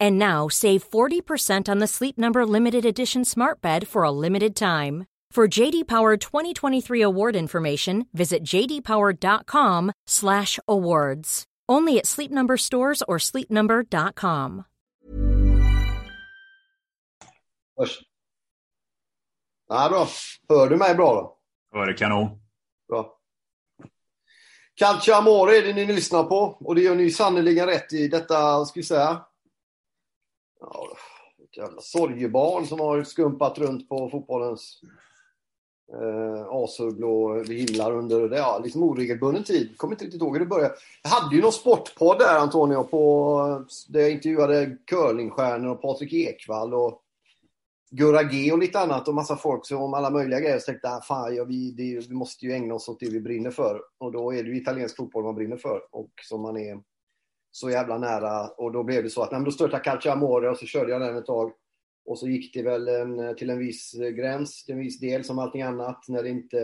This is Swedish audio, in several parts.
And now save 40% on the Sleep Number limited edition Smart Bed for a limited time. For JD Power 2023 award information, visit jdpower.com/awards. Only at Sleep Number stores or sleepnumber.com. Först. Ja, bra. Hör du mig bra då? Hör det kanon. Bra. Calcio Amore är det ni lyssnar på och det gör ni sannerligen rätt i. Detta, ska vi säga, ja, ett jävla sorgebarn som har skumpat runt på fotbollens eh, azurblå himlar under ja, liksom oregelbunden tid. Kommer inte riktigt ihåg hur det började. Jag hade ju någon sportpodd där Antonio, på, där jag intervjuade curlingstjärnor och Patrik Ekwall och Gurra G och lite annat och massa folk som om alla möjliga grejer. Så tänkte jag, fan, ja, vi, det, vi måste ju ägna oss åt det vi brinner för. Och då är det ju italiensk fotboll man brinner för och som man är så jävla nära. Och då blev det så att, nej, men då störtade Calciamore Calcio Amore och så körde jag den ett tag. Och så gick det väl en, till en viss eh, gräns, till en viss del som allting annat. När det inte,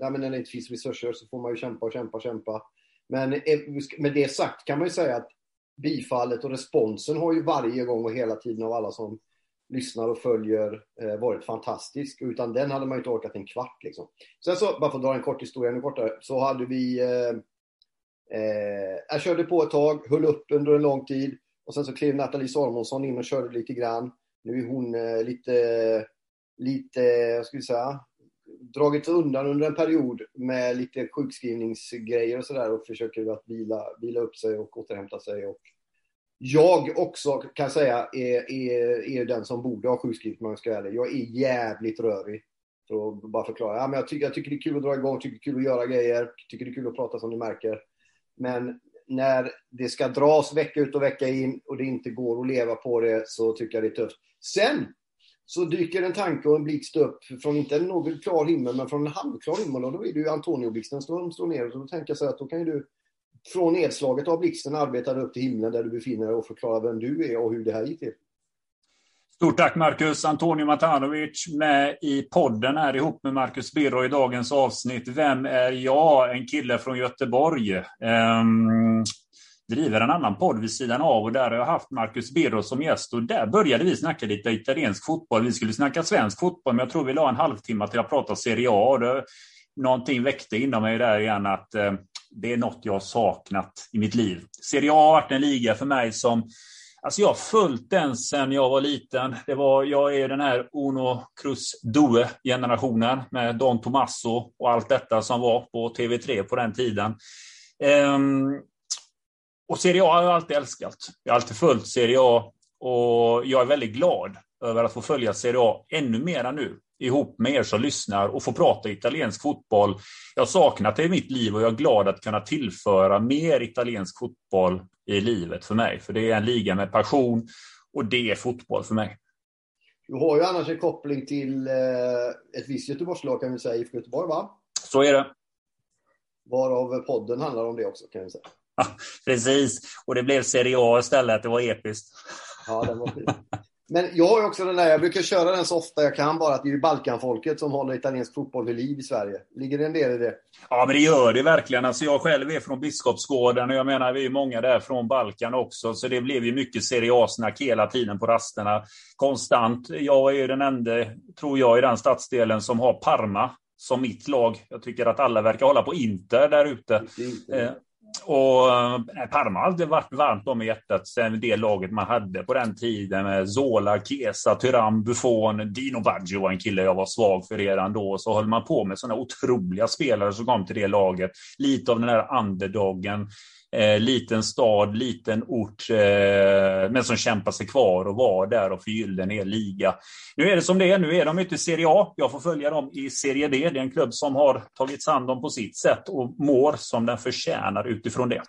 nej, men när det inte finns resurser så får man ju kämpa och kämpa och kämpa. Men eh, med det sagt kan man ju säga att bifallet och responsen har ju varje gång och hela tiden av alla som lyssnar och följer eh, varit fantastisk. Utan den hade man ju inte orkat en kvart. Liksom. Sen så, bara för att dra en kort historia ännu kortare, så hade vi... Eh, eh, jag körde på ett tag, höll upp under en lång tid och sen så klev Nathalie Salomonsson in och körde lite grann. Nu är hon eh, lite, lite, vad ska vi säga, dragit undan under en period med lite sjukskrivningsgrejer och sådär och försöker att vila, vila upp sig och återhämta sig. Och jag också kan säga är, är, är den som borde ha sjukskrivit om jag ska ärlig. Jag är jävligt rörig. För att bara förklara. Ja, men jag, tycker, jag tycker det är kul att dra igång, tycker det är kul att göra grejer, tycker det är kul att prata som ni märker. Men när det ska dras vecka ut och vecka in och det inte går att leva på det så tycker jag det är tufft. Sen så dyker en tanke och en blixt upp från inte någon klar himmel men från en halvklar himmel och då är det ju Antonio-blixten som står ner och då tänker jag så att då kan ju du från nedslaget av blixten arbeta upp till himlen där du befinner dig och förklara vem du är och hur det här gick till. Stort tack Marcus. Antonio Matanovic med i podden här ihop med Marcus Birro i dagens avsnitt. Vem är jag? En kille från Göteborg. Um, driver en annan podd vid sidan av och där har jag haft Marcus Birro som gäst och där började vi snacka lite italiensk fotboll. Vi skulle snacka svensk fotboll men jag tror vi la en halvtimme till att prata Serie A. Och det, någonting väckte inom mig där igen att eh, det är något jag har saknat i mitt liv. Serie A har varit en liga för mig som Alltså jag har följt den sedan jag var liten. Det var, jag är den här Uno Cruz Due-generationen med Don Tomasso och allt detta som var på TV3 på den tiden. Um, och Serie A har jag alltid älskat. Jag har alltid följt Serie A och jag är väldigt glad över att få följa Serie A ännu mera nu ihop med er som lyssnar och få prata italiensk fotboll. Jag har saknat det i mitt liv och jag är glad att kunna tillföra mer italiensk fotboll i livet för mig. För det är en liga med passion och det är fotboll för mig. Du har ju annars en koppling till eh, ett visst Göteborgslag kan vi säga, IFK Göteborg va? Så är det. Varav podden handlar om det också kan vi säga. Precis, och det blev Serie A istället. Det var episkt. Ja, det var fint. Men jag har också den där, jag brukar köra den så ofta jag kan bara, att det är Balkanfolket som håller italiensk fotboll vid liv i Sverige. Ligger det en del i det? Ja, men det gör det verkligen. Alltså jag själv är från Biskopsgården och jag menar vi är många där från Balkan också. Så det blev ju mycket Serie A-snack hela tiden på rasterna. Konstant. Jag är den enda, tror jag, i den stadsdelen som har Parma som mitt lag. Jag tycker att alla verkar hålla på Inter där ute. Och eh, Parma har alltid varit varmt om i hjärtat sen det laget man hade på den tiden med Zola, Chiesa, Tyram, Buffon, Dino Baggio var en kille jag var svag för redan då. Så höll man på med sådana otroliga spelare som kom till det laget. Lite av den där underdogen eh, liten stad, liten ort, eh, men som kämpar sig kvar och var där och förgyllde en hel liga. Nu är det som det är, nu är de ute i Serie A. Jag får följa dem i Serie D. Det är en klubb som har tagits hand om på sitt sätt och mår som den förtjänar utifrån det.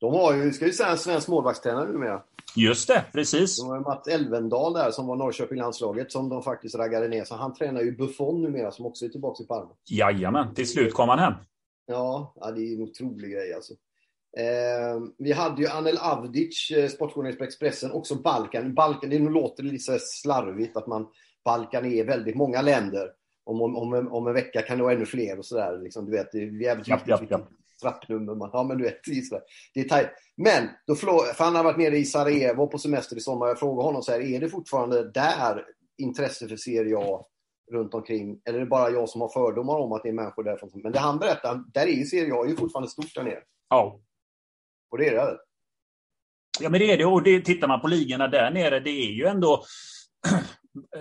De har ju, ska vi säga, en svensk målvaktstränare numera. Just det, precis. De har ju Mats Elvendal där som var Norrköping-landslaget som de faktiskt raggade ner. Så han tränar ju Buffon numera som också är tillbaka i Parma. Jajamän, till slut kom han hem. Ja, ja det är en otrolig grej alltså. Eh, vi hade ju Anel Avdic, eh, sportjournalist på Expressen, också Balkan. Balkan, det låter lite slarvigt att man Balkan är väldigt många länder. Om, om, om, en, om en vecka kan det vara ännu fler och sådär. Liksom, du vet, det är jävligt japp, japp, japp. Trappnummer man Ja, men du vet, det är tajt. Men, då för han har varit nere i Sarajevo på semester i sommar. Jag frågade honom så här, är det fortfarande där intresse för Serie A runt omkring? Eller är det bara jag som har fördomar om att det är människor därifrån? Men det han berättar, där är ju Serie A är ju fortfarande stort där nere. Ja, och det är det. Ja, men det är det. Och det, tittar man på ligorna där nere, det är ju ändå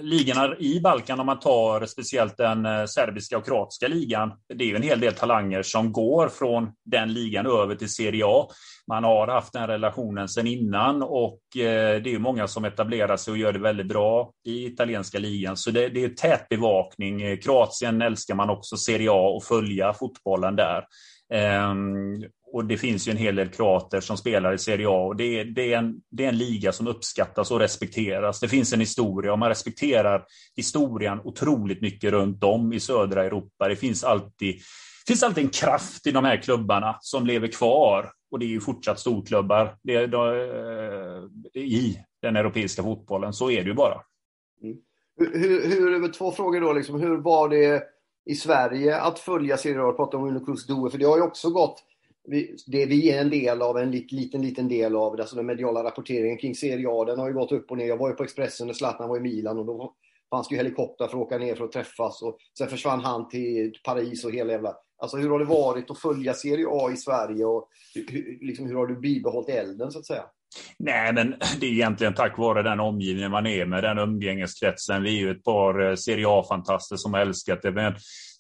ligorna i Balkan, om man tar speciellt den eh, serbiska och kroatiska ligan, det är ju en hel del talanger som går från den ligan över till Serie A. Man har haft den relationen sedan innan och eh, det är många som etablerar sig och gör det väldigt bra i italienska ligan. Så det, det är tät bevakning. Eh, Kroatien älskar man också Serie A och följa fotbollen där. Ehm, och det finns ju en hel del kroater som spelar i Serie A och det är, det, är en, det är en liga som uppskattas och respekteras. Det finns en historia och man respekterar historien otroligt mycket runt om i södra Europa. Det finns alltid, finns alltid en kraft i de här klubbarna som lever kvar och det är ju fortsatt storklubbar det är, det, eh, i den europeiska fotbollen. Så är det ju bara. Mm. Hur, hur, två frågor då, liksom, hur var det i Sverige att följa Serie A? Prata om Uno Cruz Due, för det har ju också gått vi, det vi är en del av, en liten, liten del av, alltså den mediala rapporteringen kring Serie A, den har ju gått upp och ner. Jag var ju på Expressen när Zlatan var i Milan och då fanns det ju helikoptrar för att åka ner för att träffas och sen försvann han till Paris och hela jävla... Alltså hur har det varit att följa Serie A i Sverige och hur, liksom, hur har du bibehållit elden så att säga? Nej, men det är egentligen tack vare den omgivningen man är med, den umgängeskretsen. Vi är ju ett par eh, Serie A-fantaster som har älskat det. Men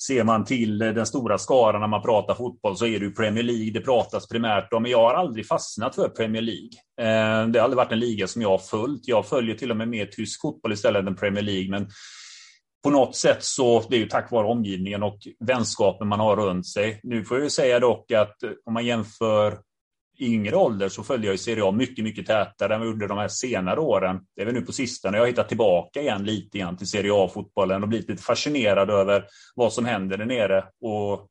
ser man till eh, den stora skaran när man pratar fotboll så är det ju Premier League det pratas primärt om. Men jag har aldrig fastnat för Premier League. Eh, det har aldrig varit en liga som jag har följt. Jag följer till och med mer tysk fotboll istället än Premier League. Men på något sätt så, det är ju tack vare omgivningen och vänskapen man har runt sig. Nu får jag ju säga dock att om man jämför yngre ålder så följde jag ju Serie A mycket, mycket tätare än vad gjorde de här senare åren. Det är väl nu på sistone jag har hittat tillbaka igen lite grann till Serie A-fotbollen och blivit lite fascinerad över vad som händer där nere. Och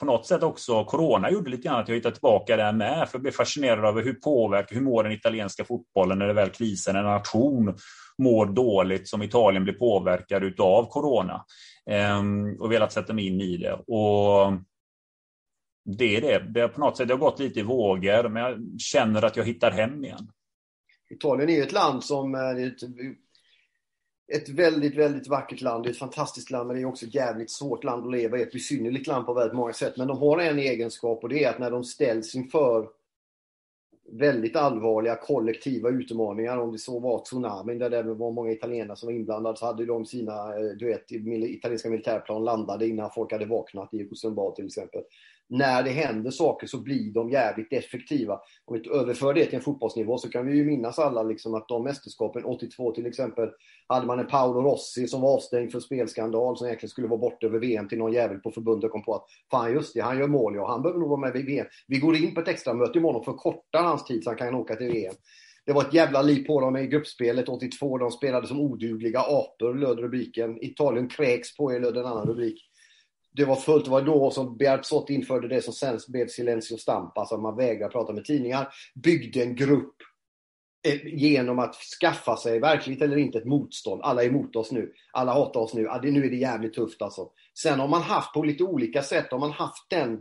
på något sätt också, Corona gjorde lite grann att jag hittade tillbaka där med, för jag blev fascinerad över hur påverkar, hur mår den italienska fotbollen när det väl krisar, en nation mår dåligt som Italien blir påverkad utav Corona. Ehm, och velat sätta mig in i det. Och det är det. Det har på något sätt det har gått lite i vågor, men jag känner att jag hittar hem igen. Italien är ett land som eh, är ett, ett väldigt, väldigt vackert land. Det är ett fantastiskt land, men det är också ett jävligt svårt land att leva i. Ett besynnerligt land på väldigt många sätt. Men de har en egenskap och det är att när de ställs inför väldigt allvarliga kollektiva utmaningar. Om det så var tsunamin där det var många italienare som var inblandade så hade de sina eh, du vet, italienska militärplan landade innan folk hade vaknat i Rosenbad till exempel när det händer saker så blir de jävligt effektiva. Om vi överför det till en fotbollsnivå så kan vi ju minnas alla liksom att de mästerskapen, 82 till exempel, hade man en Paolo Rossi som var avstängd för spelskandal som egentligen skulle vara borta över VM till någon jävel på förbundet kom på att fan just det, han gör mål ja, han behöver nog vara med vid VM. Vi går in på ett extra möte imorgon och förkortar hans tid så han kan åka till VM. Det var ett jävla liv på dem i gruppspelet 82. De spelade som odugliga apor, löd rubriken. Italien kräks på er, löd en annan rubrik det var fullt. Det var då som Bearzot införde det som sen blev Silencio Stampa, alltså man vägrar prata med tidningar. Byggde en grupp eh, genom att skaffa sig, verkligt eller inte, ett motstånd. Alla är emot oss nu. Alla hatar oss nu. nu är det jävligt tufft alltså. Sen har man haft på lite olika sätt, har man haft den,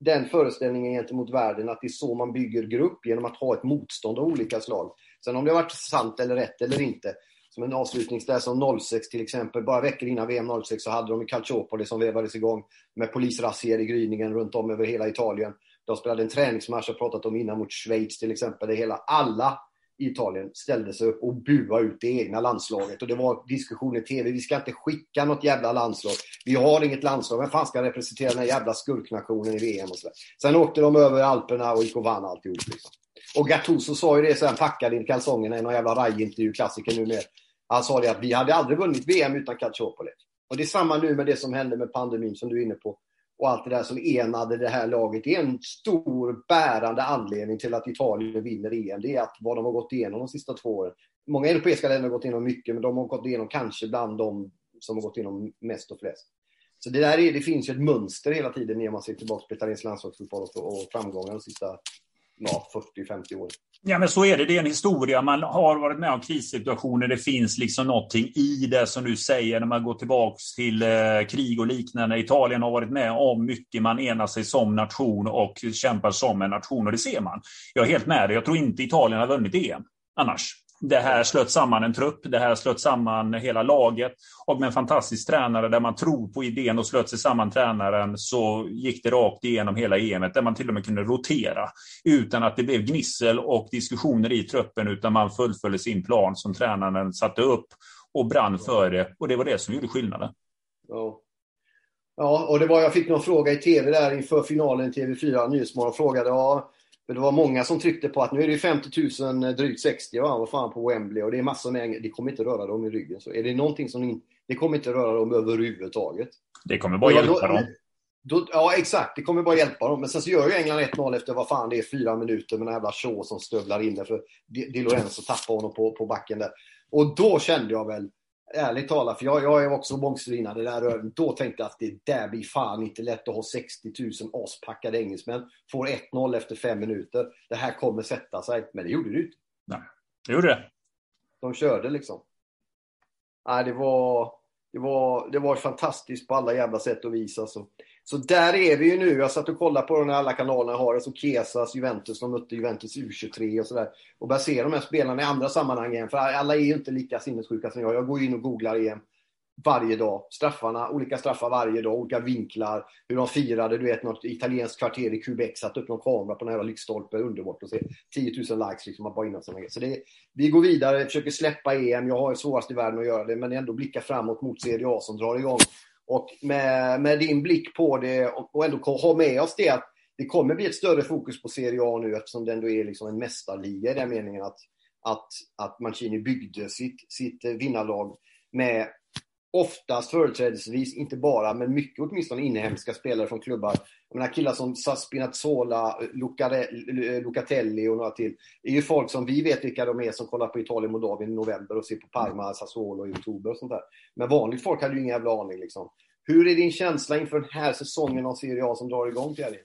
den föreställningen gentemot världen att det är så man bygger grupp, genom att ha ett motstånd av olika slag. Sen om det har varit sant eller rätt eller inte, som en avslutning där som 06 till exempel. Bara veckor innan VM 06 så hade de Calciopoli som vevades igång med polisrazzior i gryningen runt om över hela Italien. De spelade en träningsmatch, jag pratat om innan, mot Schweiz till exempel. Det hela, alla i Italien ställde sig upp och buade ut det egna landslaget. Och det var diskussion i TV. Vi ska inte skicka något jävla landslag. Vi har inget landslag. Vem fan ska representera den här jävla skurknationen i VM? Och så Sen åkte de över Alperna och gick och vann alltihop. Liksom. Och Gattuso sa ju det sen, packade in kalsongerna i någon jävla rajintervju-klassiker numera. Han sa det att vi hade aldrig vunnit VM utan Calciopoli. Och det är samma nu med det som hände med pandemin som du är inne på och allt det där som enade det här laget. Det är en stor bärande anledning till att Italien vinner EM. Det är att vad de har gått igenom de sista två åren. Många europeiska länder har gått igenom mycket, men de har gått igenom kanske bland de som har gått igenom mest och flest. Så det, där är, det finns ju ett mönster hela tiden när man ser tillbaka på italiensk landslagsfotboll och framgångar de sista ja, 40-50 år. Ja, men så är det. Det är en historia. Man har varit med om krissituationer. Det finns liksom någonting i det som du säger när man går tillbaks till eh, krig och liknande. Italien har varit med om mycket. Man enar sig som nation och kämpar som en nation och det ser man. Jag är helt med dig. Jag tror inte Italien har vunnit EM annars. Det här slöt samman en trupp, det här slöt samman hela laget och med en fantastisk tränare där man tror på idén och slöt sig samman tränaren så gick det rakt igenom hela EM där man till och med kunde rotera utan att det blev gnissel och diskussioner i truppen utan man fullföljde sin plan som tränaren satte upp och brann för det och det var det som gjorde skillnaden. Ja. Ja, och det var, jag fick någon fråga i TV där inför finalen i TV4 Nyhetsmorgon frågade ja, för det var många som tryckte på att nu är det 50 000, eh, drygt 60 va, vad fan på Wembley och det är massor med Det kommer inte röra dem i ryggen. Så är det någonting som det kommer inte röra dem överhuvudtaget. Det kommer bara hjälpa då, dem. Då, ja, exakt. Det kommer bara hjälpa dem. Men sen så gör ju England 1-0 efter vad fan det är, fyra minuter med den jävla Shaw som stövlar in där för Di Lorenzo tappar honom på, på backen där. Och då kände jag väl, ärligt talat, för jag, jag är också bångstyrinad rören. Då tänkte jag att det där blir fan inte lätt att ha 60 000 aspackade engelsmän. Får 1-0 efter fem minuter. Det här kommer sätta sig. Men det gjorde det inte. Nej, det gjorde det. De körde liksom. Nej, det var, det var, det var fantastiskt på alla jävla sätt och vis. Alltså. Så där är vi ju nu. Jag satt och kollade på när alla kanalerna har det. Kesas, Juventus, de mötte Juventus U23 och sådär. Och börjar se de här spelarna i andra sammanhang igen. För alla är ju inte lika sinnessjuka som jag. Jag går in och googlar igen varje dag. Straffarna, olika straffar varje dag, olika vinklar. Hur de firade, du vet något italienskt kvarter i Quebec, satt upp någon kamera på någon lyktstolpe, underbart att se. 10 000 likes liksom, bara innan sådana Så det, vi går vidare, försöker släppa EM. Jag har svårast i världen att göra det, men ändå blicka framåt mot CDA som drar igång och med, med din blick på det och, och ändå ha med oss det att det kommer bli ett större fokus på Serie A nu eftersom det ändå är liksom en mästarliga i den meningen att, att, att Mancini byggde sitt, sitt eh, vinnarlag med oftast företrädesvis, inte bara, men mycket åtminstone inhemska spelare från klubbar. Jag menar killar som Spinazzola, eh, Lucatelli och några till. Det är ju folk som vi vet vilka de är som kollar på Italien Moldavien i november och ser på Parma, Sassuolo i oktober och sånt där. Men vanligt folk hade ju ingen jävla aning liksom. Hur är din känsla inför den här säsongen av Serie A som drar igång, Thierry?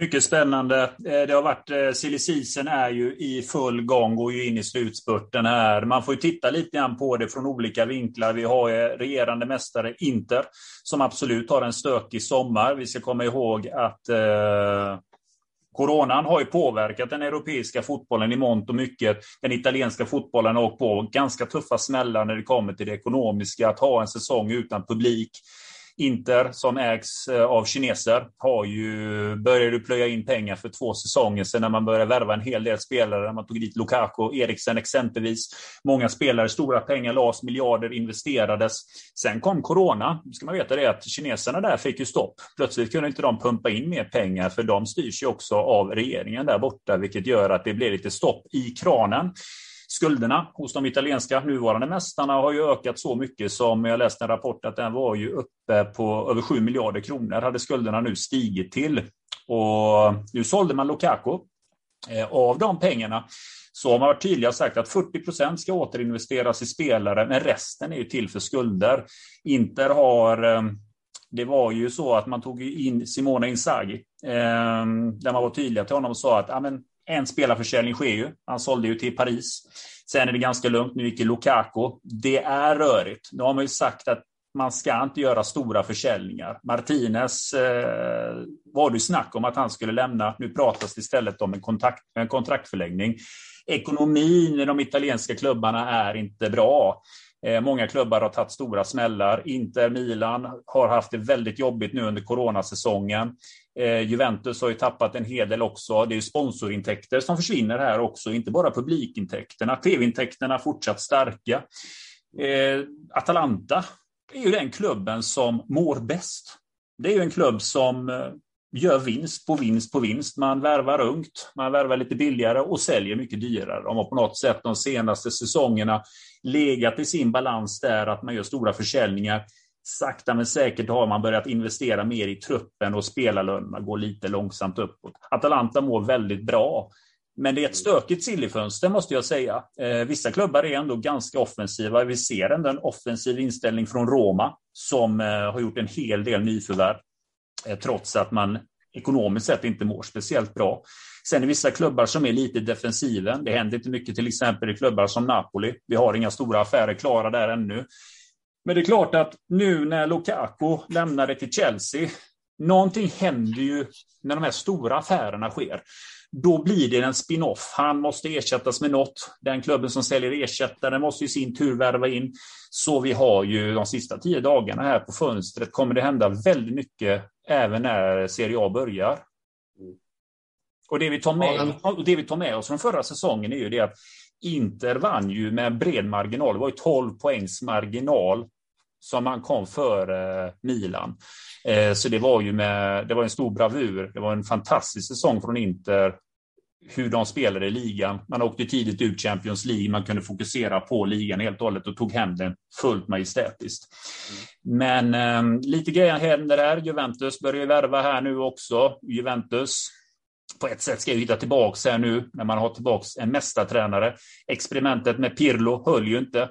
Mycket spännande. Eh, det har varit, eh, silly season är ju i full gång, går ju in i slutspurten här. Man får ju titta lite grann på det från olika vinklar. Vi har eh, regerande mästare Inter som absolut har en stökig sommar. Vi ska komma ihåg att eh, Coronan har ju påverkat den europeiska fotbollen i mångt och mycket. Den italienska fotbollen har åkt på ganska tuffa smällar när det kommer till det ekonomiska. Att ha en säsong utan publik Inter, som ägs eh, av kineser, har ju börjat plöja in pengar för två säsonger sedan när man började värva en hel del spelare. Man tog dit Lukaku, Eriksen exempelvis. Många spelare, stora pengar lades, miljarder investerades. Sen kom corona. ska man veta det att kineserna där fick ju stopp. Plötsligt kunde inte de pumpa in mer pengar för de styrs ju också av regeringen där borta, vilket gör att det blir lite stopp i kranen. Skulderna hos de italienska nuvarande mästarna har ju ökat så mycket som jag läste en rapport att den var ju uppe på över 7 miljarder kronor hade skulderna nu stigit till. Och nu sålde man Lukaku. Eh, av de pengarna så har man varit tydliga och sagt att 40 procent ska återinvesteras i spelare, men resten är ju till för skulder. Inter har eh, det var ju så att man tog in Simona Inzaghi, eh, där man var tydliga till honom och sa att en spelarförsäljning sker ju. Han sålde ju till Paris. Sen är det ganska lugnt. Nu gick Lukaku. Det är rörigt. Nu har man ju sagt att man ska inte göra stora försäljningar. Martinez eh, var det snack om att han skulle lämna. Nu pratas det istället om en, kontakt, en kontraktförlängning. Ekonomin i de italienska klubbarna är inte bra. Eh, många klubbar har tagit stora smällar. Inter Milan har haft det väldigt jobbigt nu under coronasäsongen. Eh, Juventus har ju tappat en hel del också. Det är sponsorintäkter som försvinner här också, inte bara publikintäkterna. TV-intäkterna fortsatt starka. Eh, Atalanta är ju den klubben som mår bäst. Det är ju en klubb som eh, gör vinst på vinst på vinst. Man värvar ungt, man värvar lite billigare och säljer mycket dyrare. De har på något sätt de senaste säsongerna legat i sin balans där att man gör stora försäljningar. Sakta men säkert har man börjat investera mer i truppen och spelarlönerna går lite långsamt uppåt. Atalanta mår väldigt bra. Men det är ett stökigt sillifönster måste jag säga. Eh, vissa klubbar är ändå ganska offensiva. Vi ser ändå en offensiv inställning från Roma som eh, har gjort en hel del nyförvärv. Eh, trots att man ekonomiskt sett inte mår speciellt bra. Sen är vissa klubbar som är lite defensiven. Det händer inte mycket till exempel i klubbar som Napoli. Vi har inga stora affärer klara där ännu. Men det är klart att nu när Lukaku lämnade till Chelsea, någonting händer ju när de här stora affärerna sker. Då blir det en spin-off. Han måste ersättas med något. Den klubben som säljer ersättare måste i sin tur värva in. Så vi har ju de sista tio dagarna här på fönstret kommer det hända väldigt mycket även när Serie A börjar. Och det vi, tar med, och det vi tar med oss från förra säsongen är ju det att Inter vann ju med bred marginal. Det var ju 12 poängs marginal som man kom före eh, Milan. Eh, så det var ju med, det var en stor bravur. Det var en fantastisk säsong från Inter hur de spelade i ligan. Man åkte tidigt ut Champions League, man kunde fokusera på ligan helt och hållet och tog hem den fullt majestätiskt. Men eh, lite grejer händer här. Juventus börjar värva här nu också. Juventus på ett sätt ska jag hitta tillbaka här nu när man har tillbaka en mästartränare. Experimentet med Pirlo höll ju inte.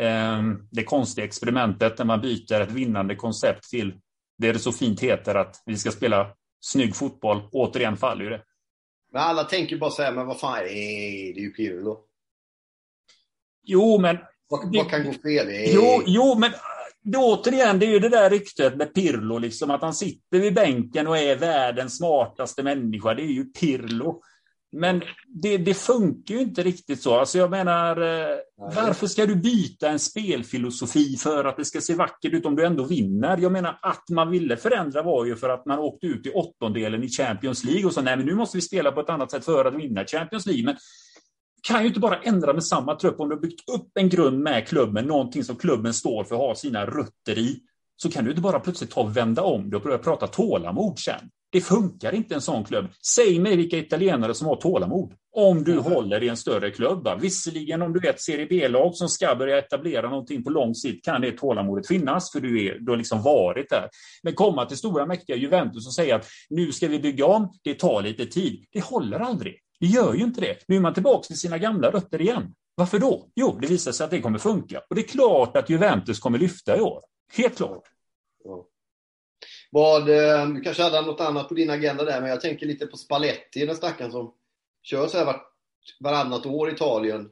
Eh, det konstiga experimentet när man byter ett vinnande koncept till det det så fint heter att vi ska spela snygg fotboll. Återigen faller ju det. Men alla tänker bara så här, men vad fan är det? Det är ju Pirlo. Jo, men... Vad, vad kan gå fel? Jo, jo, men det, återigen, det är ju det där ryktet med Pirlo, liksom, att han sitter vid bänken och är världens smartaste människa. Det är ju Pirlo. Men det, det, funkar ju inte riktigt så. Alltså jag menar, eh, varför ska du byta en spelfilosofi för att det ska se vackert ut om du ändå vinner? Jag menar, att man ville förändra var ju för att man åkte ut i åttondelen i Champions League och så, nej men nu måste vi spela på ett annat sätt för att vinna Champions League. Men kan ju inte bara ändra med samma trupp om du har byggt upp en grund med klubben, någonting som klubben står för, har sina rötter i, så kan du inte bara plötsligt ta och vända om det och börja prata tålamod sen. Det funkar inte en sån klubb. Säg mig vilka italienare som har tålamod. Om du mm. håller i en större klubb. Visserligen om du är ett Serie B-lag som ska börja etablera någonting på lång sikt kan det tålamodet finnas, för du, är, du har liksom varit där. Men komma till stora mäktiga Juventus och säga att nu ska vi bygga om, det tar lite tid. Det håller aldrig. Det gör ju inte det. Nu är man tillbaka till sina gamla rötter igen. Varför då? Jo, det visar sig att det kommer funka. Och det är klart att Juventus kommer lyfta i år. Helt klart. Ja. Vad, eh, du kanske hade något annat på din agenda där, men jag tänker lite på Spalletti, den stackaren som kör så här var, varannat år i Italien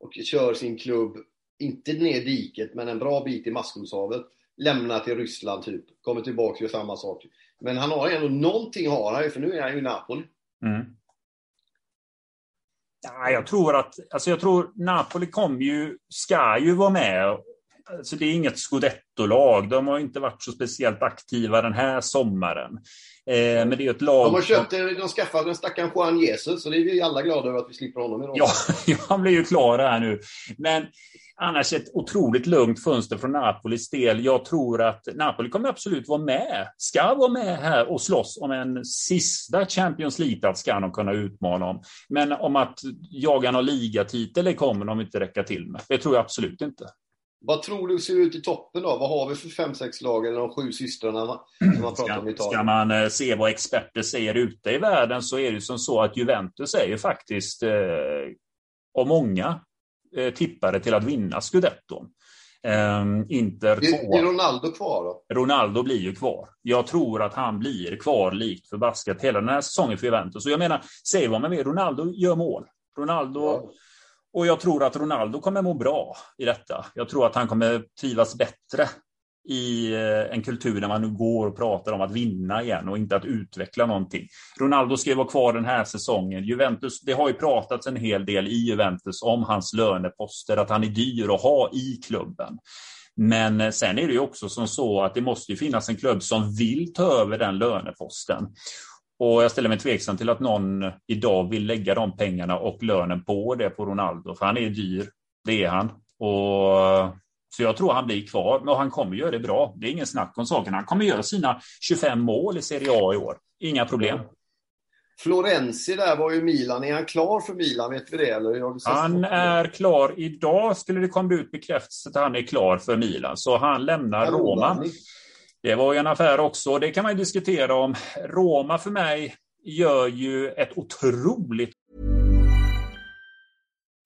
och kör sin klubb, inte ner diket, men en bra bit i Maskroshavet. Lämnar till Ryssland typ, kommer tillbaka och gör samma sak. Men han har ändå någonting har han ju, för nu är han ju i Napoli. Mm. Ja, jag tror att, alltså jag tror Napoli kommer ju, ska ju vara med alltså det är inget scudetto-lag. De har inte varit så speciellt aktiva den här sommaren. Eh, men det är ett lag... De har köpt, de skaffade en stackaren Juan Jesus, så det är vi alla glada över att vi slipper honom idag. Ja, han blir ju klar här nu. Men annars ett otroligt lugnt fönster från Napolis del. Jag tror att Napoli kommer absolut vara med, ska vara med här och slåss om en sista Champions League-plats ska de kunna utmana om. Men om att jaga någon ligatitel, kommer de inte räcka till med. Det tror jag absolut inte. Vad tror du ser ut i toppen då? Vad har vi för fem, sex lag eller de sju systrarna som man pratar om i Italien? Ska man eh, se vad experter säger ute i världen så är det som så att Juventus är ju faktiskt eh, av många eh, tippare till att vinna scudetton. Eh, Inter är, är Ronaldo kvar då? Ronaldo blir ju kvar. Jag tror att han blir kvar likt förbaskat hela den här säsongen för Juventus. Och jag menar, säg vad man vill, Ronaldo gör mål. Ronaldo ja. Och jag tror att Ronaldo kommer må bra i detta. Jag tror att han kommer trivas bättre i eh, en kultur där man nu går och pratar om att vinna igen och inte att utveckla någonting. Ronaldo ska ju vara kvar den här säsongen. Juventus, det har ju pratats en hel del i Juventus om hans löneposter, att han är dyr att ha i klubben. Men eh, sen är det ju också som så att det måste ju finnas en klubb som vill ta över den löneposten. Och jag ställer mig tveksam till att någon idag vill lägga de pengarna och lönen på det på Ronaldo, för han är dyr. Det är han. Och så jag tror han blir kvar, men han kommer göra det bra. Det är ingen snack om saken. Han kommer göra sina 25 mål i Serie A i år. Inga problem. Florenzi där var ju Milan. Är han klar för Milan? Vet vi det? Eller han är klar. Idag skulle det komma ut bekräftelse att han är klar för Milan. Så han lämnar Roma. Det var ju en affär också. Det kan man diskutera om. Roma för mig gör ju ett otroligt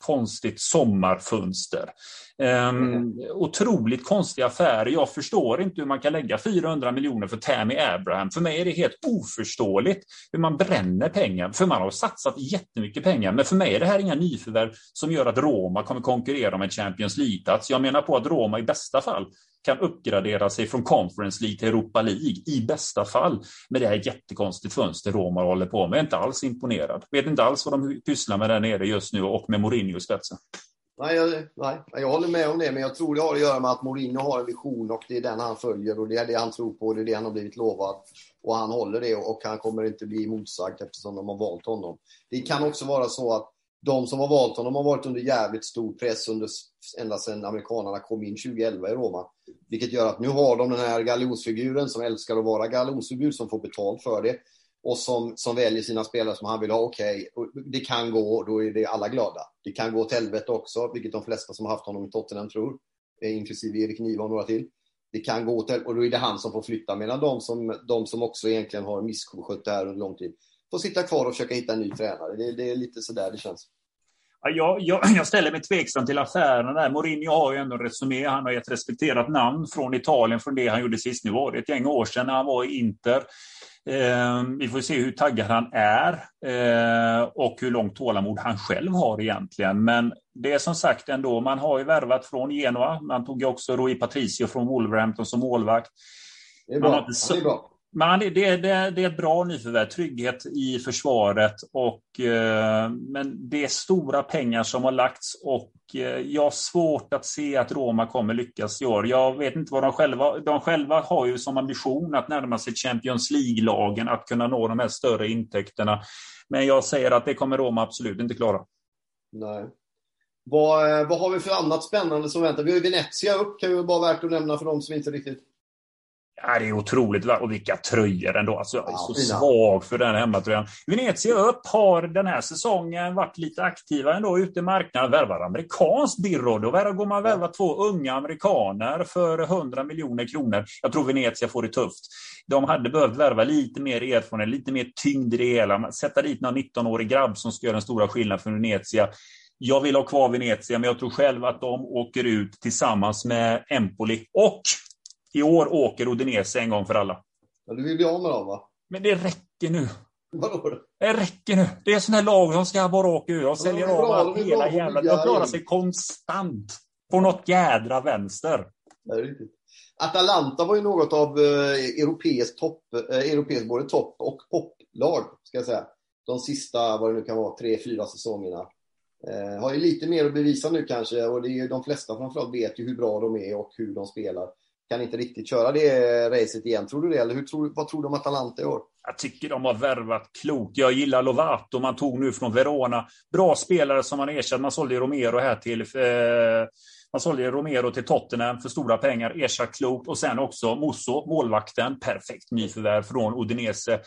Konstigt sommarfönster. Um. Otroligt konstiga affärer. Jag förstår inte hur man kan lägga 400 miljoner för Tammy Abraham. För mig är det helt oförståeligt hur man bränner pengar. För man har satsat jättemycket pengar. Men för mig är det här inga nyförvärv som gör att Roma kommer konkurrera om en Champions League-plats. Jag menar på att Roma i bästa fall kan uppgradera sig från Conference League till Europa League i bästa fall med det här jättekonstigt fönster Roma håller på med. Jag är inte alls imponerad. Vet inte alls vad de pysslar med där nere just nu och med Mourinho i spetsen. Nej jag, nej, jag håller med om det, men jag tror det har att göra med att Mourinho har en vision och det är den han följer och det är det han tror på och det är det han har blivit lovad. Och han håller det och han kommer inte bli motsagd eftersom de har valt honom. Det kan också vara så att de som har valt honom har varit under jävligt stor press under, ända sedan amerikanerna kom in 2011 i Roma. Vilket gör att nu har de den här galjonsfiguren som älskar att vara galjonsfigur som får betalt för det och som, som väljer sina spelare som han vill ha. Okej, okay, det kan gå, då är det alla glada. Det kan gå åt helvete också, vilket de flesta som har haft honom i Tottenham tror, eh, inklusive Erik Niva och några till. Det kan gå åt helvete, och då är det han som får flytta, medan de som, de som också egentligen har misskött det här under lång tid får sitta kvar och försöka hitta en ny tränare. Det, det är lite sådär det känns. Jag, jag, jag, ställer mig tveksam till affären där. Mourinho har ju ändå en resumé. Han har ett respekterat namn från Italien från det han gjorde sist. Nu var det ett gäng år sedan när han var i Inter. Eh, vi får se hur taggad han är eh, och hur långt tålamod han själv har egentligen. Men det är som sagt ändå, man har ju värvat från Genoa. Man tog ju också Rui Patricio från Wolverhampton som målvakt. Det är bra. Man har inte, bra. Men det, det, det, är ett bra nyförvärv, trygghet i försvaret. Och, eh, men det är stora pengar som har lagts och eh, jag har svårt att se att Roma kommer lyckas i år. Jag vet inte vad de själva... De själva har ju som ambition att närma sig Champions League-lagen, att kunna nå de här större intäkterna. Men jag säger att det kommer Roma absolut inte klara. Nej. Vad, eh, vad har vi för annat spännande som väntar? Vi har ju Venezia upp, kan ju vara värt att nämna för de som inte riktigt Ja, det är otroligt. Och vilka tröjor ändå. Alltså, jag är ja, så fina. svag för den hemmatröjan. Venezia upp har den här säsongen varit lite aktiva ändå ute i marknaden. Värvar amerikanskt Birro. Då går man värva ja. två unga amerikaner för 100 miljoner kronor. Jag tror Venezia får det tufft. De hade behövt värva lite mer erfarenhet, lite mer tyngd i det hela. Sätta dit någon 19-årig grabb som ska göra den stora skillnaden för Venezia. Jag vill ha kvar Venezia, men jag tror själv att de åker ut tillsammans med Empoli. Och i år åker Udinese en gång för alla. Ja, du vill bli av med dem, va? Men det räcker nu. Vadå? Det räcker nu. Det är sådana här lag som ska bara åka ur. De säljer ja, av allt hela jävla... De klarar sig konstant. På något jädra vänster. Är riktigt. Atalanta var ju något av eh, europeisk topp, eh, europeisk både topp och poplag, ska jag säga. De sista, vad det nu kan vara, tre, fyra säsongerna. Eh, har ju lite mer att bevisa nu kanske och det är ju de flesta framförallt vet ju hur bra de är och hur de spelar. Kan inte riktigt köra det racet igen. Tror du det? Eller hur tror, vad tror du om Atalanta i år? Jag tycker de har värvat klokt. Jag gillar Lovato man tog nu från Verona. Bra spelare som man erkänner. Man sålde Romero här till eh, man sålde Romero till Tottenham för stora pengar, ersatt klokt. Och sen också Musso, målvakten. Perfekt nyförvärv från Udinese.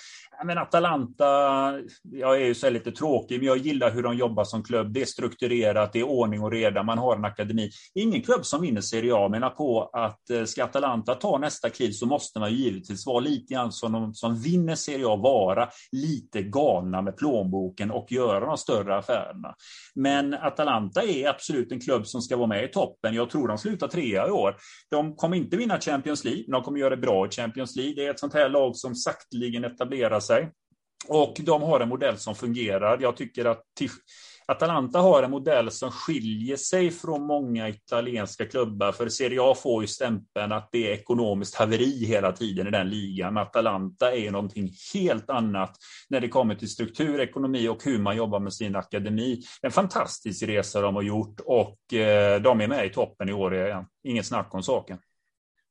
Men Atalanta, jag är ju så lite tråkig, men jag gillar hur de jobbar som klubb. Det är strukturerat, det är ordning och reda, man har en akademi. Ingen klubb som vinner Serie A menar på att eh, ska Atalanta ta nästa kliv så måste man givetvis vara lite grann som de som vinner Serie A, vara lite galna med plånboken och göra de större affärerna. Men Atalanta är absolut en klubb som ska vara med i topp toppen. Jag tror de slutar trea i år. De kommer inte vinna Champions League, men de kommer göra det bra i Champions League. Det är ett sånt här lag som sakteligen etablerar sig. Och de har en modell som fungerar. Jag tycker att Atalanta har en modell som skiljer sig från många italienska klubbar. För Serie A får ju stämpeln att det är ekonomiskt haveri hela tiden i den ligan. Men Atalanta är någonting helt annat när det kommer till struktur, ekonomi och hur man jobbar med sin akademi. En fantastisk resa de har gjort och eh, de är med i toppen i år igen. Inget snack om saken.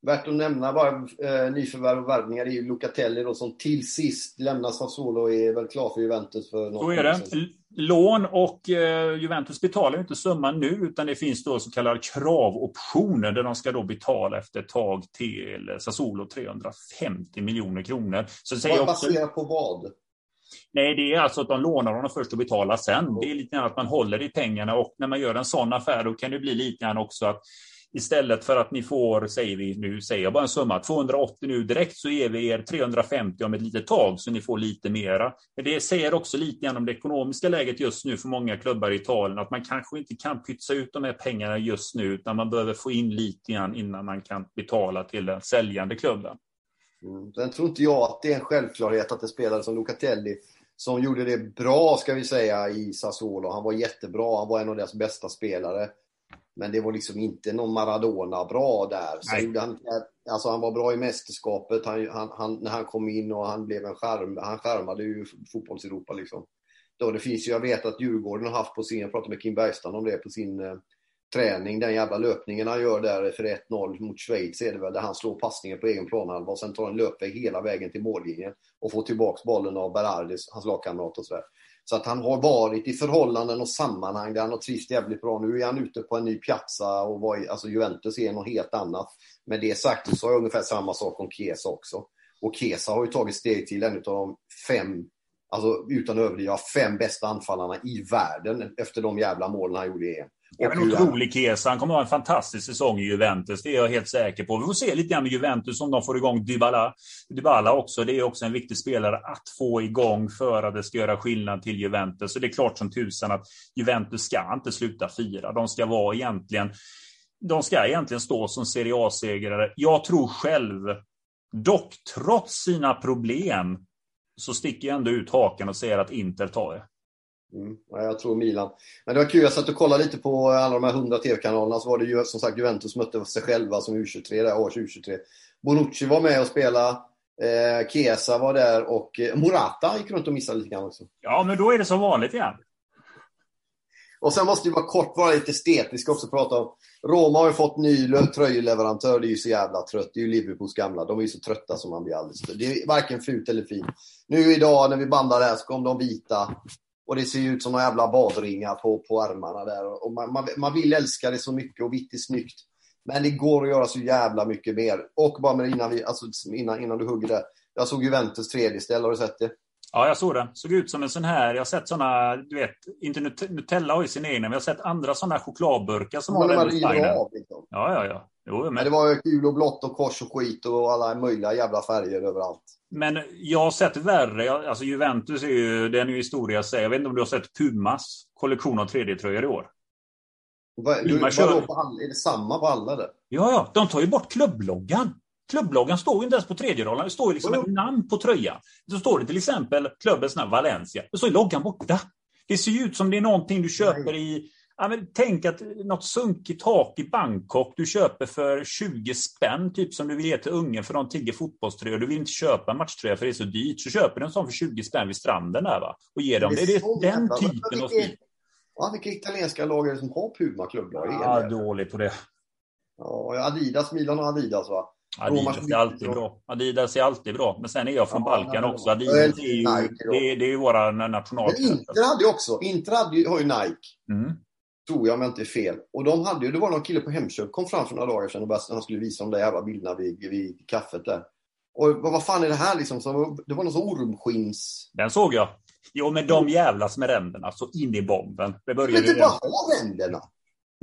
Värt att nämna bara eh, nyförvärv och värvningar är ju Locatelli då, som till sist lämnar Sassuolo och är väl klar för Juventus. För något Så är det. Lån och eh, Juventus betalar inte summan nu utan det finns då så kallade kravoptioner där de ska då betala efter ett tag till Sassuolo 350 miljoner kronor. Så säger vad baserat också... på vad? Nej, det är alltså att de lånar honom först och betalar sen. Det är lite grann att man håller i pengarna och när man gör en sån affär då kan det bli lite grann också att Istället för att ni får, säger vi, nu säger jag bara en summa, 280 nu direkt så ger vi er 350 om ett litet tag så ni får lite mera. Det säger också lite grann om det ekonomiska läget just nu för många klubbar i Italien, att man kanske inte kan pytsa ut de här pengarna just nu, utan man behöver få in lite grann innan man kan betala till den säljande klubben. Mm. Sen tror inte jag att det är en självklarhet att en spelare som Locatelli som gjorde det bra, ska vi säga, i Sassuolo. Han var jättebra. Han var en av deras bästa spelare. Men det var liksom inte någon Maradona bra där. Så han, alltså han var bra i mästerskapet han, han, han, när han kom in och han blev en skärm. Han skärmade ju fotbolls-Europa liksom. Då det finns ju, jag vet att Djurgården har haft på sin, jag pratade med Kim Bergstrand om det, på sin eh, träning, den jävla löpningen han gör där för 1-0 mot Schweiz är det väl, där han slår passningen på egen planhalva och sen tar en löpväg hela vägen till mållinjen och får tillbaks bollen av Berardis, hans lagkamrat och sådär. Så att han har varit i förhållanden och sammanhang där han har trivts jävligt bra. Nu är han ute på en ny piazza och var i, alltså Juventus är något helt annat. Med det sagt så har jag ungefär samma sak om Kesa också. Och Kesa har ju tagit steg till en av de fem, alltså utan att överdriva, fem bästa anfallarna i världen efter de jävla målen han gjorde i EM. Ja, en otrolig Kesa. Han kommer att ha en fantastisk säsong i Juventus. Det är jag helt säker på. Vi får se lite grann med Juventus om de får igång Dybala. Dybala också. Det är också en viktig spelare att få igång för att det ska göra skillnad till Juventus. Så det är klart som tusan att Juventus ska inte sluta fyra. De ska vara egentligen de ska egentligen stå som Serie A-segrare. Jag tror själv, dock trots sina problem, så sticker jag ändå ut haken och säger att Inter tar det. Mm, jag tror Milan. Men det var kul, jag satt och kollade lite på alla de här 100 TV-kanalerna. Så var det ju som sagt Juventus mötte sig själva som U23, där, års U23. Bonucci var med och spelade. Eh, Chiesa var där och eh, Morata gick runt och missade lite grann också. Ja, men då är det som vanligt igen. Och sen måste vi bara kort vara lite estetiska också prata om. Roma har ju fått ny tröjleverantör. Det är ju så jävla trött. Det är ju Liverpools gamla. De är ju så trötta som man blir alldeles Det är varken fult eller fint. Nu idag när vi bandar det här så kom de vita. Och det ser ut som några jävla badringar på, på armarna där. Och man, man, man, vill älska det så mycket och vitt är snyggt. Men det går att göra så jävla mycket mer. Och bara med innan, vi, alltså, innan, innan du hugger det. Jag såg Juventus tredje ställ, har du sett det? Ja, jag såg det. Såg ut som en sån här, jag har sett såna, du vet, inte Nutella har ju sin egen, men jag har sett andra såna chokladburkar som de den river designen. av liksom. Ja, ja, ja. Jo, Men men, det var ju kul och blått och kors och skit och alla möjliga jävla färger överallt. Men jag har sett värre. Alltså Juventus är ju, den är ju historia sig. Jag vet inte om du har sett Pumas kollektion av 3D-tröjor i år? Vad, du, vadå kör- på alla, är det samma på alla där? Ja, ja. De tar ju bort klubbloggan. Klubbloggan står ju inte ens på tredje raden. Det står ju liksom Jo. ett namn på tröjan. Så står det till exempel klubbens namn Valencia. Då står ju loggan borta. Det ser ju ut som det är någonting du köper i... Ja, men tänk att något sunkigt tak i Bangkok du köper för 20 spänn, typ som du vill ge till ungen för de tigger fotbollströjor. Du vill inte köpa en matchtröja för det är så dyrt. Så köper du en sån för 20 spänn vid stranden där va? Och ger dem. Det är det, den jävla- typen av stil. Ja, vilka italienska lag är det som har Puma-klubblag? Ja, dålig på det. Ja, Adidas, Milan och Adidas va? Adidas är alltid bra. Adidas är alltid bra. Men sen är jag från Ja, Balkan också. Adidas är ju, det, är- det är ju våra Men nationalkläder. Inter hade ju också, Inter hade ju, har ju Nike. Mm. Tror jag om jag inte är fel. Och de hade ju, det var någon kille på Hemköp kom fram för några dagar sedan och bara, han skulle visa de där jävla bilderna vid, vid kaffet där. Och vad, vad fan är det här liksom? Så, det var någon sån ormskins... Den såg jag. Jo, men de jävlas med ränderna så in i bomben. Det Men började inte ju... bara ränderna!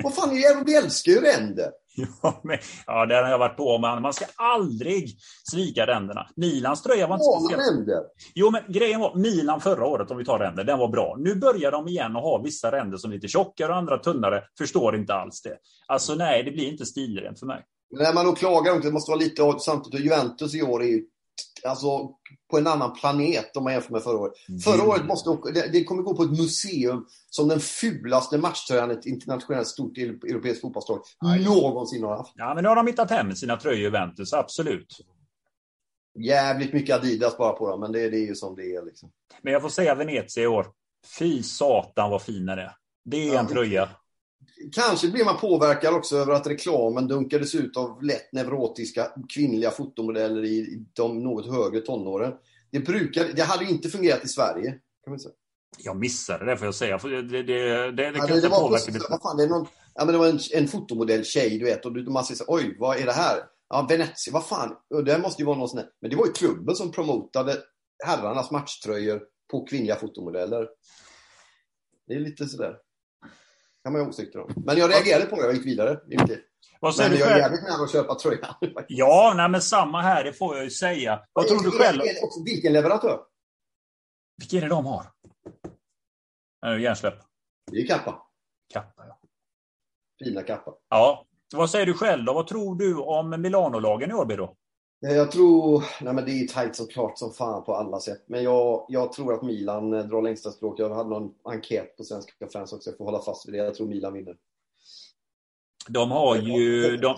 Vad fan, är det, vi älskar ju ränder! Ja, men, ja, det har jag varit på. Men man ska aldrig svika ränderna. Milans tröja var inte Många speciellt... ränder! Jo, men grejen var Milan förra året, om vi tar ränder, den var bra. Nu börjar de igen att ha vissa ränder som är lite tjockare och andra tunnare. Förstår inte alls det. Alltså nej, det blir inte stilrent för mig. När man klagar det måste vara lite samtidigt. Juventus i år är ju alltså, på en annan planet om man jämför med förra året. Förra året måste det, det kommer gå på ett museum som den fulaste matchtröjan ett internationellt stort europeiskt fotbollslag någonsin har haft. Ja, men nu har de hittat hem sina tröjor Juventus, absolut. Jävligt mycket Adidas bara på dem, men det, det är ju som det är. Liksom. Men jag får säga Venezia i år. Fy satan vad fina det är. Det är Ja, en men- tröja. Kanske blir man påverkad också över att reklamen dunkades ut av lätt neurotiska kvinnliga fotomodeller i de något högre tonåren. Det, brukar, det hade inte fungerat i Sverige. Kan man säga. Jag missade det får jag säga. För det, det, det, det, Ja, kan det, det var precis, mitt... vad fan, det, är någon, ja, men det var en, en fotomodell-tjej, du vet, och du- man säger så oj, vad är det här? Ja, Venezia, vad fan, det måste ju vara någon sån här. Men det var ju klubben som promotade herrarnas matchtröjor på kvinnliga fotomodeller. Det är lite sådär. Kan man ha åsikter om. Men jag reagerade på det, jag gick vidare. Vad säger Men du jag är jävligt nära att köpa tröjan. Ja, nej, men samma här, det får jag ju säga. Vad tror du själv? Vilken leverantör? Vilka är det de har? Äh, Hjärnsläpp. Det är Kappa. Kappa, ja. Fina Kappa. ja. Vad säger du själv då? Vad tror du om Milano-lagen i år, då? Eh, jag tror, nej men det är tajt såklart som fan på alla sätt. Men jag, jag tror att Milan eh, drar längsta stråk. Jag hade någon enkät på svenska fans också. Jag får hålla fast vid det. Jag tror Milan vinner. De har ju... De,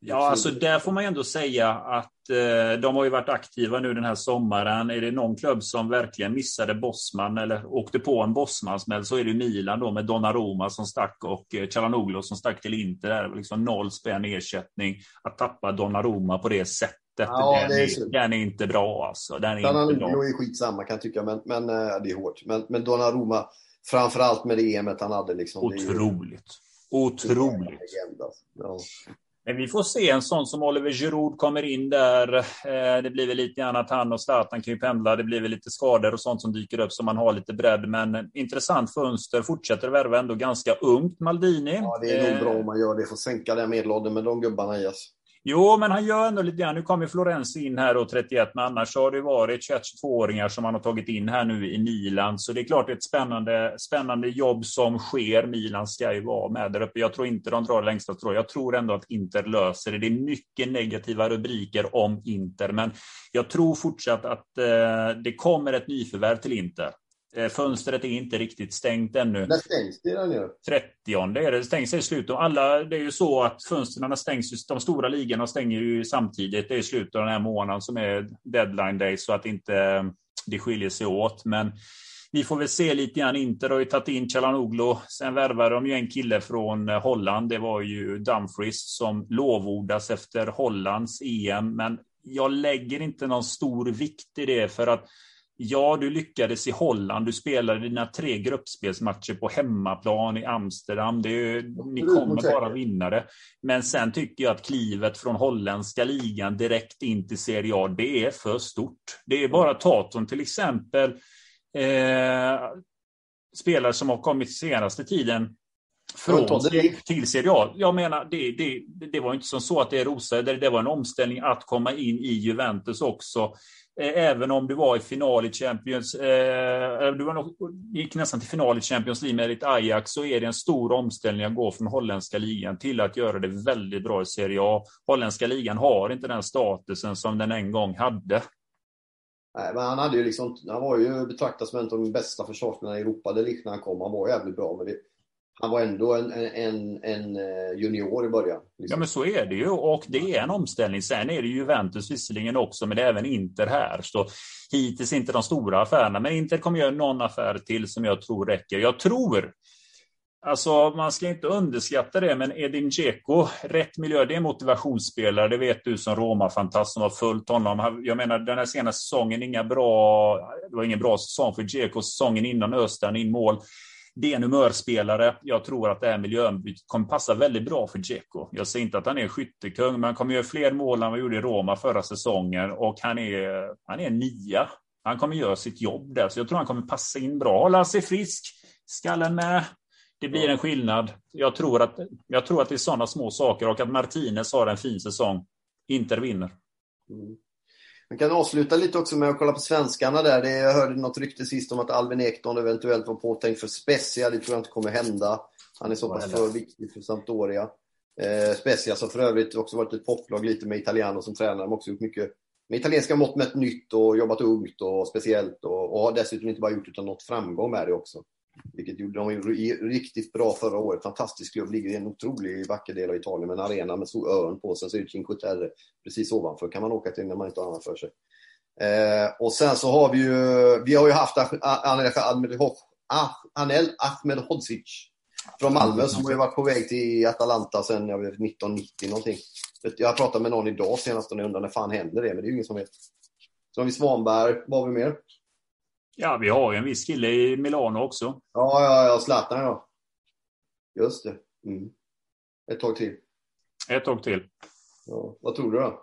ja, alltså där får man ju ändå säga att eh, de har ju varit aktiva nu den här sommaren. Är det någon klubb som verkligen missade Bosman eller åkte på en Bosman-smäll så är det Milan då med Donnarumma som stack och eh, Calhanoglu som stack till Inter. Var liksom noll spänn ersättning. Att tappa Donnarumma på det sättet, Ja, den, det är är, den är inte bra alltså. Den är bra. är skitsamma kan jag tycka, men, men eh, det är hårt. Men, men Donnarumma, framförallt med det EMet han hade. Liksom, Otroligt. Otroligt. Alltså. Ja. Men vi får se en sån som Oliver Giroud kommer in där. Eh, Det blir väl lite grann att han och Zlatan kan ju pendla. Det blir väl lite skador och sånt som dyker upp så man har lite bredd. Men intressant fönster. Fortsätter värva ändå ganska ungt, Maldini. ja, det är nog Eh, bra om man gör det. Får sänka den medelåldern med de gubbarna i. Jo, men han gör ändå lite grann. Nu kommer Florens in här och 31, men annars har det varit 21-22-åringar som han har tagit in här nu i Milan. Så det är klart det är ett spännande, spännande jobb som sker. Milan ska ju vara med där uppe. Jag tror inte de drar längsta strå. Jag tror ändå att Inter löser det. Det är mycket negativa rubriker om Inter, men jag tror fortsatt att eh, det kommer ett nyförvärv till Inter. Eh, fönstret är inte riktigt stängt ännu. När stängs det där nere? 30 är det. Det stängs i slutet. Alla, det är ju så att fönstren stängs, ju- de stora ligorna stänger ju samtidigt. Det är slutet av den här månaden som är deadline day så att inte det skiljer sig åt. Men vi får väl se lite grann. Inter har ju tagit in Calhanoglu. Sen värvade de ju en kille från eh, Holland. Det var ju Dumfries som lovordas efter Hollands EM. Men jag lägger inte någon stor vikt i det för att Ja, du lyckades i Holland. Du spelade dina tre gruppspelsmatcher på hemmaplan i Amsterdam. Det ni kommer bara vinna det. Men sen tycker jag att klivet från holländska ligan direkt in till Serie A, det är för stort. Det är bara Taton till exempel. Eh, spelare som har kommit senaste tiden från till Serie A. Jag menar, det, det, det var inte som så att det är rosade. Det, det var en omställning att komma in i Juventus också. Eh, även om du var i final i Champions, eh, eh, du var nog, gick nästan till final i Champions League med ditt Ajax, så är det en stor omställning att gå från holländska ligan till att göra det väldigt bra i Serie A. Holländska ligan har inte den statusen som den en gång hade. Nej, men han, hade ju liksom, han var ju betraktad som en av de bästa försvarsspelarna i Europa. Det liknande han kom. Han var jävligt bra. Men det, han var ändå en, en, en eh, junior i början. Liksom. Ja, men så är det ju. Och det är en omställning. Sen är det Juventus visserligen också, men det är även Inter här. Så hittills inte de stora affärerna. Men Inter kommer göra någon affär till som jag tror räcker. Jag tror Alltså, man ska inte underskatta det, men Edin Dzeko, rätt miljö, det är motivationsspelare. Det vet du som Roma-fantast som har följt honom. Jag menar, den här senaste säsongen, inga bra, det var ingen bra säsong för Dzeko. Säsongen innan öste han in mål. Det är en humörspelare. Jag tror att det här miljöombytet kommer passa väldigt bra för Dzeko. Jag säger inte att han är skyttekung, men han kommer göra fler mål än vad han gjorde i Roma förra säsongen. Och han är, han är nia. Han kommer göra sitt jobb där, så jag tror han kommer passa in bra. Hålla sig frisk, skallen med. Det blir en skillnad. Jag tror att, jag tror att det är sådana små saker och att Martinez har en fin säsong. Inter vinner. Mm. Man kan avsluta lite också med att kolla på svenskarna där. Det, jag hörde något rykte sist om att Alvin Ekdal eventuellt var påtänkt för Spezia. Det tror jag inte kommer hända. Han är så pass för viktig för Sampdoria. Eh, Spezia som för övrigt också varit ett poplag lite med Italiano som tränare. De har också gjort mycket med italienska mått mätt nytt och jobbat ungt och speciellt och, och har dessutom inte bara gjort utan nått framgång med det också. Vilket gjorde de riktigt bra förra året. Fantastisk klubb. Ligger i en otroligt vacker del av Italien med en arena med stor örn på. Sen så är det Cinque Terre precis ovanför. kan man åka till när man inte har annat för sig. Eh, och sen så har vi ju, vi har ju haft Anel Ahmedhodzic från Malmö som har ju varit på väg till Atalanta sen jag vet, 1990 någonting. Jag pratade med någon idag senast och jag undrar när fan händer det? Men det är ju ingen som vet. Så har vi Svanberg, vad har vi mer? Ja, vi har ju en viss kille i Milano också. Ja, ja, ja. Zlatan ja. Just det. Mm. Ett tag till. Ett tag till. Ja. Vad tror du då?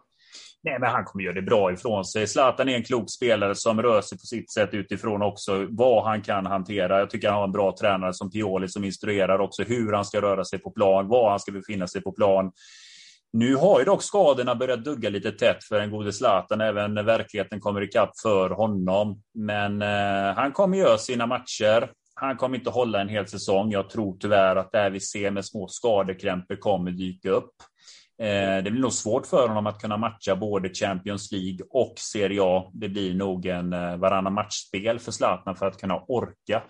Nej, men han kommer göra det bra ifrån sig. Zlatan är en klok spelare som rör sig på sitt sätt utifrån också vad han kan hantera. Jag tycker han har en bra tränare som Pioli som instruerar också hur han ska röra sig på plan, var han ska befinna sig på plan. Nu har ju dock skadorna börjat dugga lite tätt för en gode Zlatan, även när verkligheten kommer ikapp för honom. Men eh, han kommer göra sina matcher. Han kommer inte hålla en hel säsong. Jag tror tyvärr att det här vi ser med små skadekrämpor kommer dyka upp. Eh, det blir nog svårt för honom att kunna matcha både Champions League och Serie A. Det blir nog en eh, varannan matchspel för Zlatan för att kunna orka.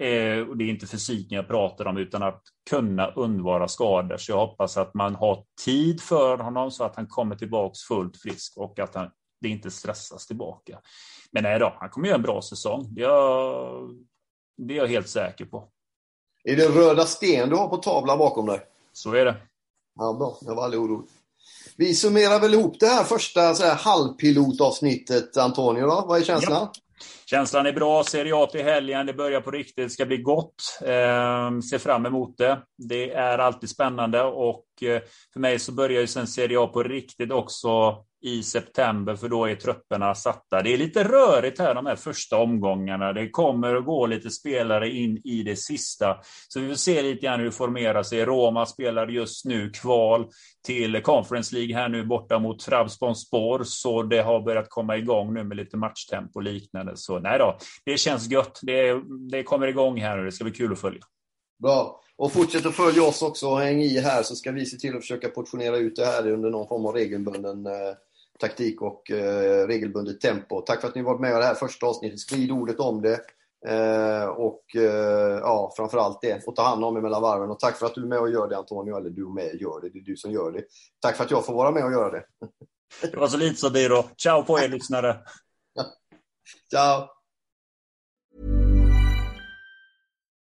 Eh, och det är inte fysiken jag pratar om, utan att kunna undvara skador. Så jag hoppas att man har tid för honom så att han kommer tillbaka fullt frisk och att han, det inte stressas tillbaka. Men nej då, han kommer göra en bra säsong. Det är, jag, det är jag helt säker på. Är det röda sten du har på tavlan bakom dig? Så är det. Ja, bra. Jag var aldrig orolig. Vi summerar väl ihop det här första så här, halvpilotavsnittet, Antonio. Då. Vad är känslan? Ja. Känslan är bra. Serie A till helgen. Det börjar på riktigt. Det ska bli gott. Eh, ser fram emot det. Det är alltid spännande och eh, för mig så börjar ju sen Serie A på riktigt också i september för då är trupperna satta. Det är lite rörigt här de här första omgångarna. Det kommer att gå lite spelare in i det sista. Så vi får se lite grann hur det formerar sig. Roma spelar just nu kval till Conference League här nu borta mot Trabzonspor. Så det har börjat komma igång nu med lite matchtempo och liknande. Så nej då, det känns gött. Det, det kommer igång här nu. Det ska bli kul att följa. Bra. Och fortsätt att följa oss också och häng i här så ska vi se till att försöka portionera ut det här under någon form av regelbunden eh, taktik och eh, regelbundet tempo. Tack för att ni varit med i det här första avsnittet. Sprid ordet om det. Eh, och eh, ja, framförallt det. Och ta hand om er mellan varven. Och tack för att du är med och gör det Antonio. Eller du med gör det. Det är du som gör det. Tack för att jag får vara med och göra det. Det var så lite så det då. Ciao på er lyssnare. Ciao.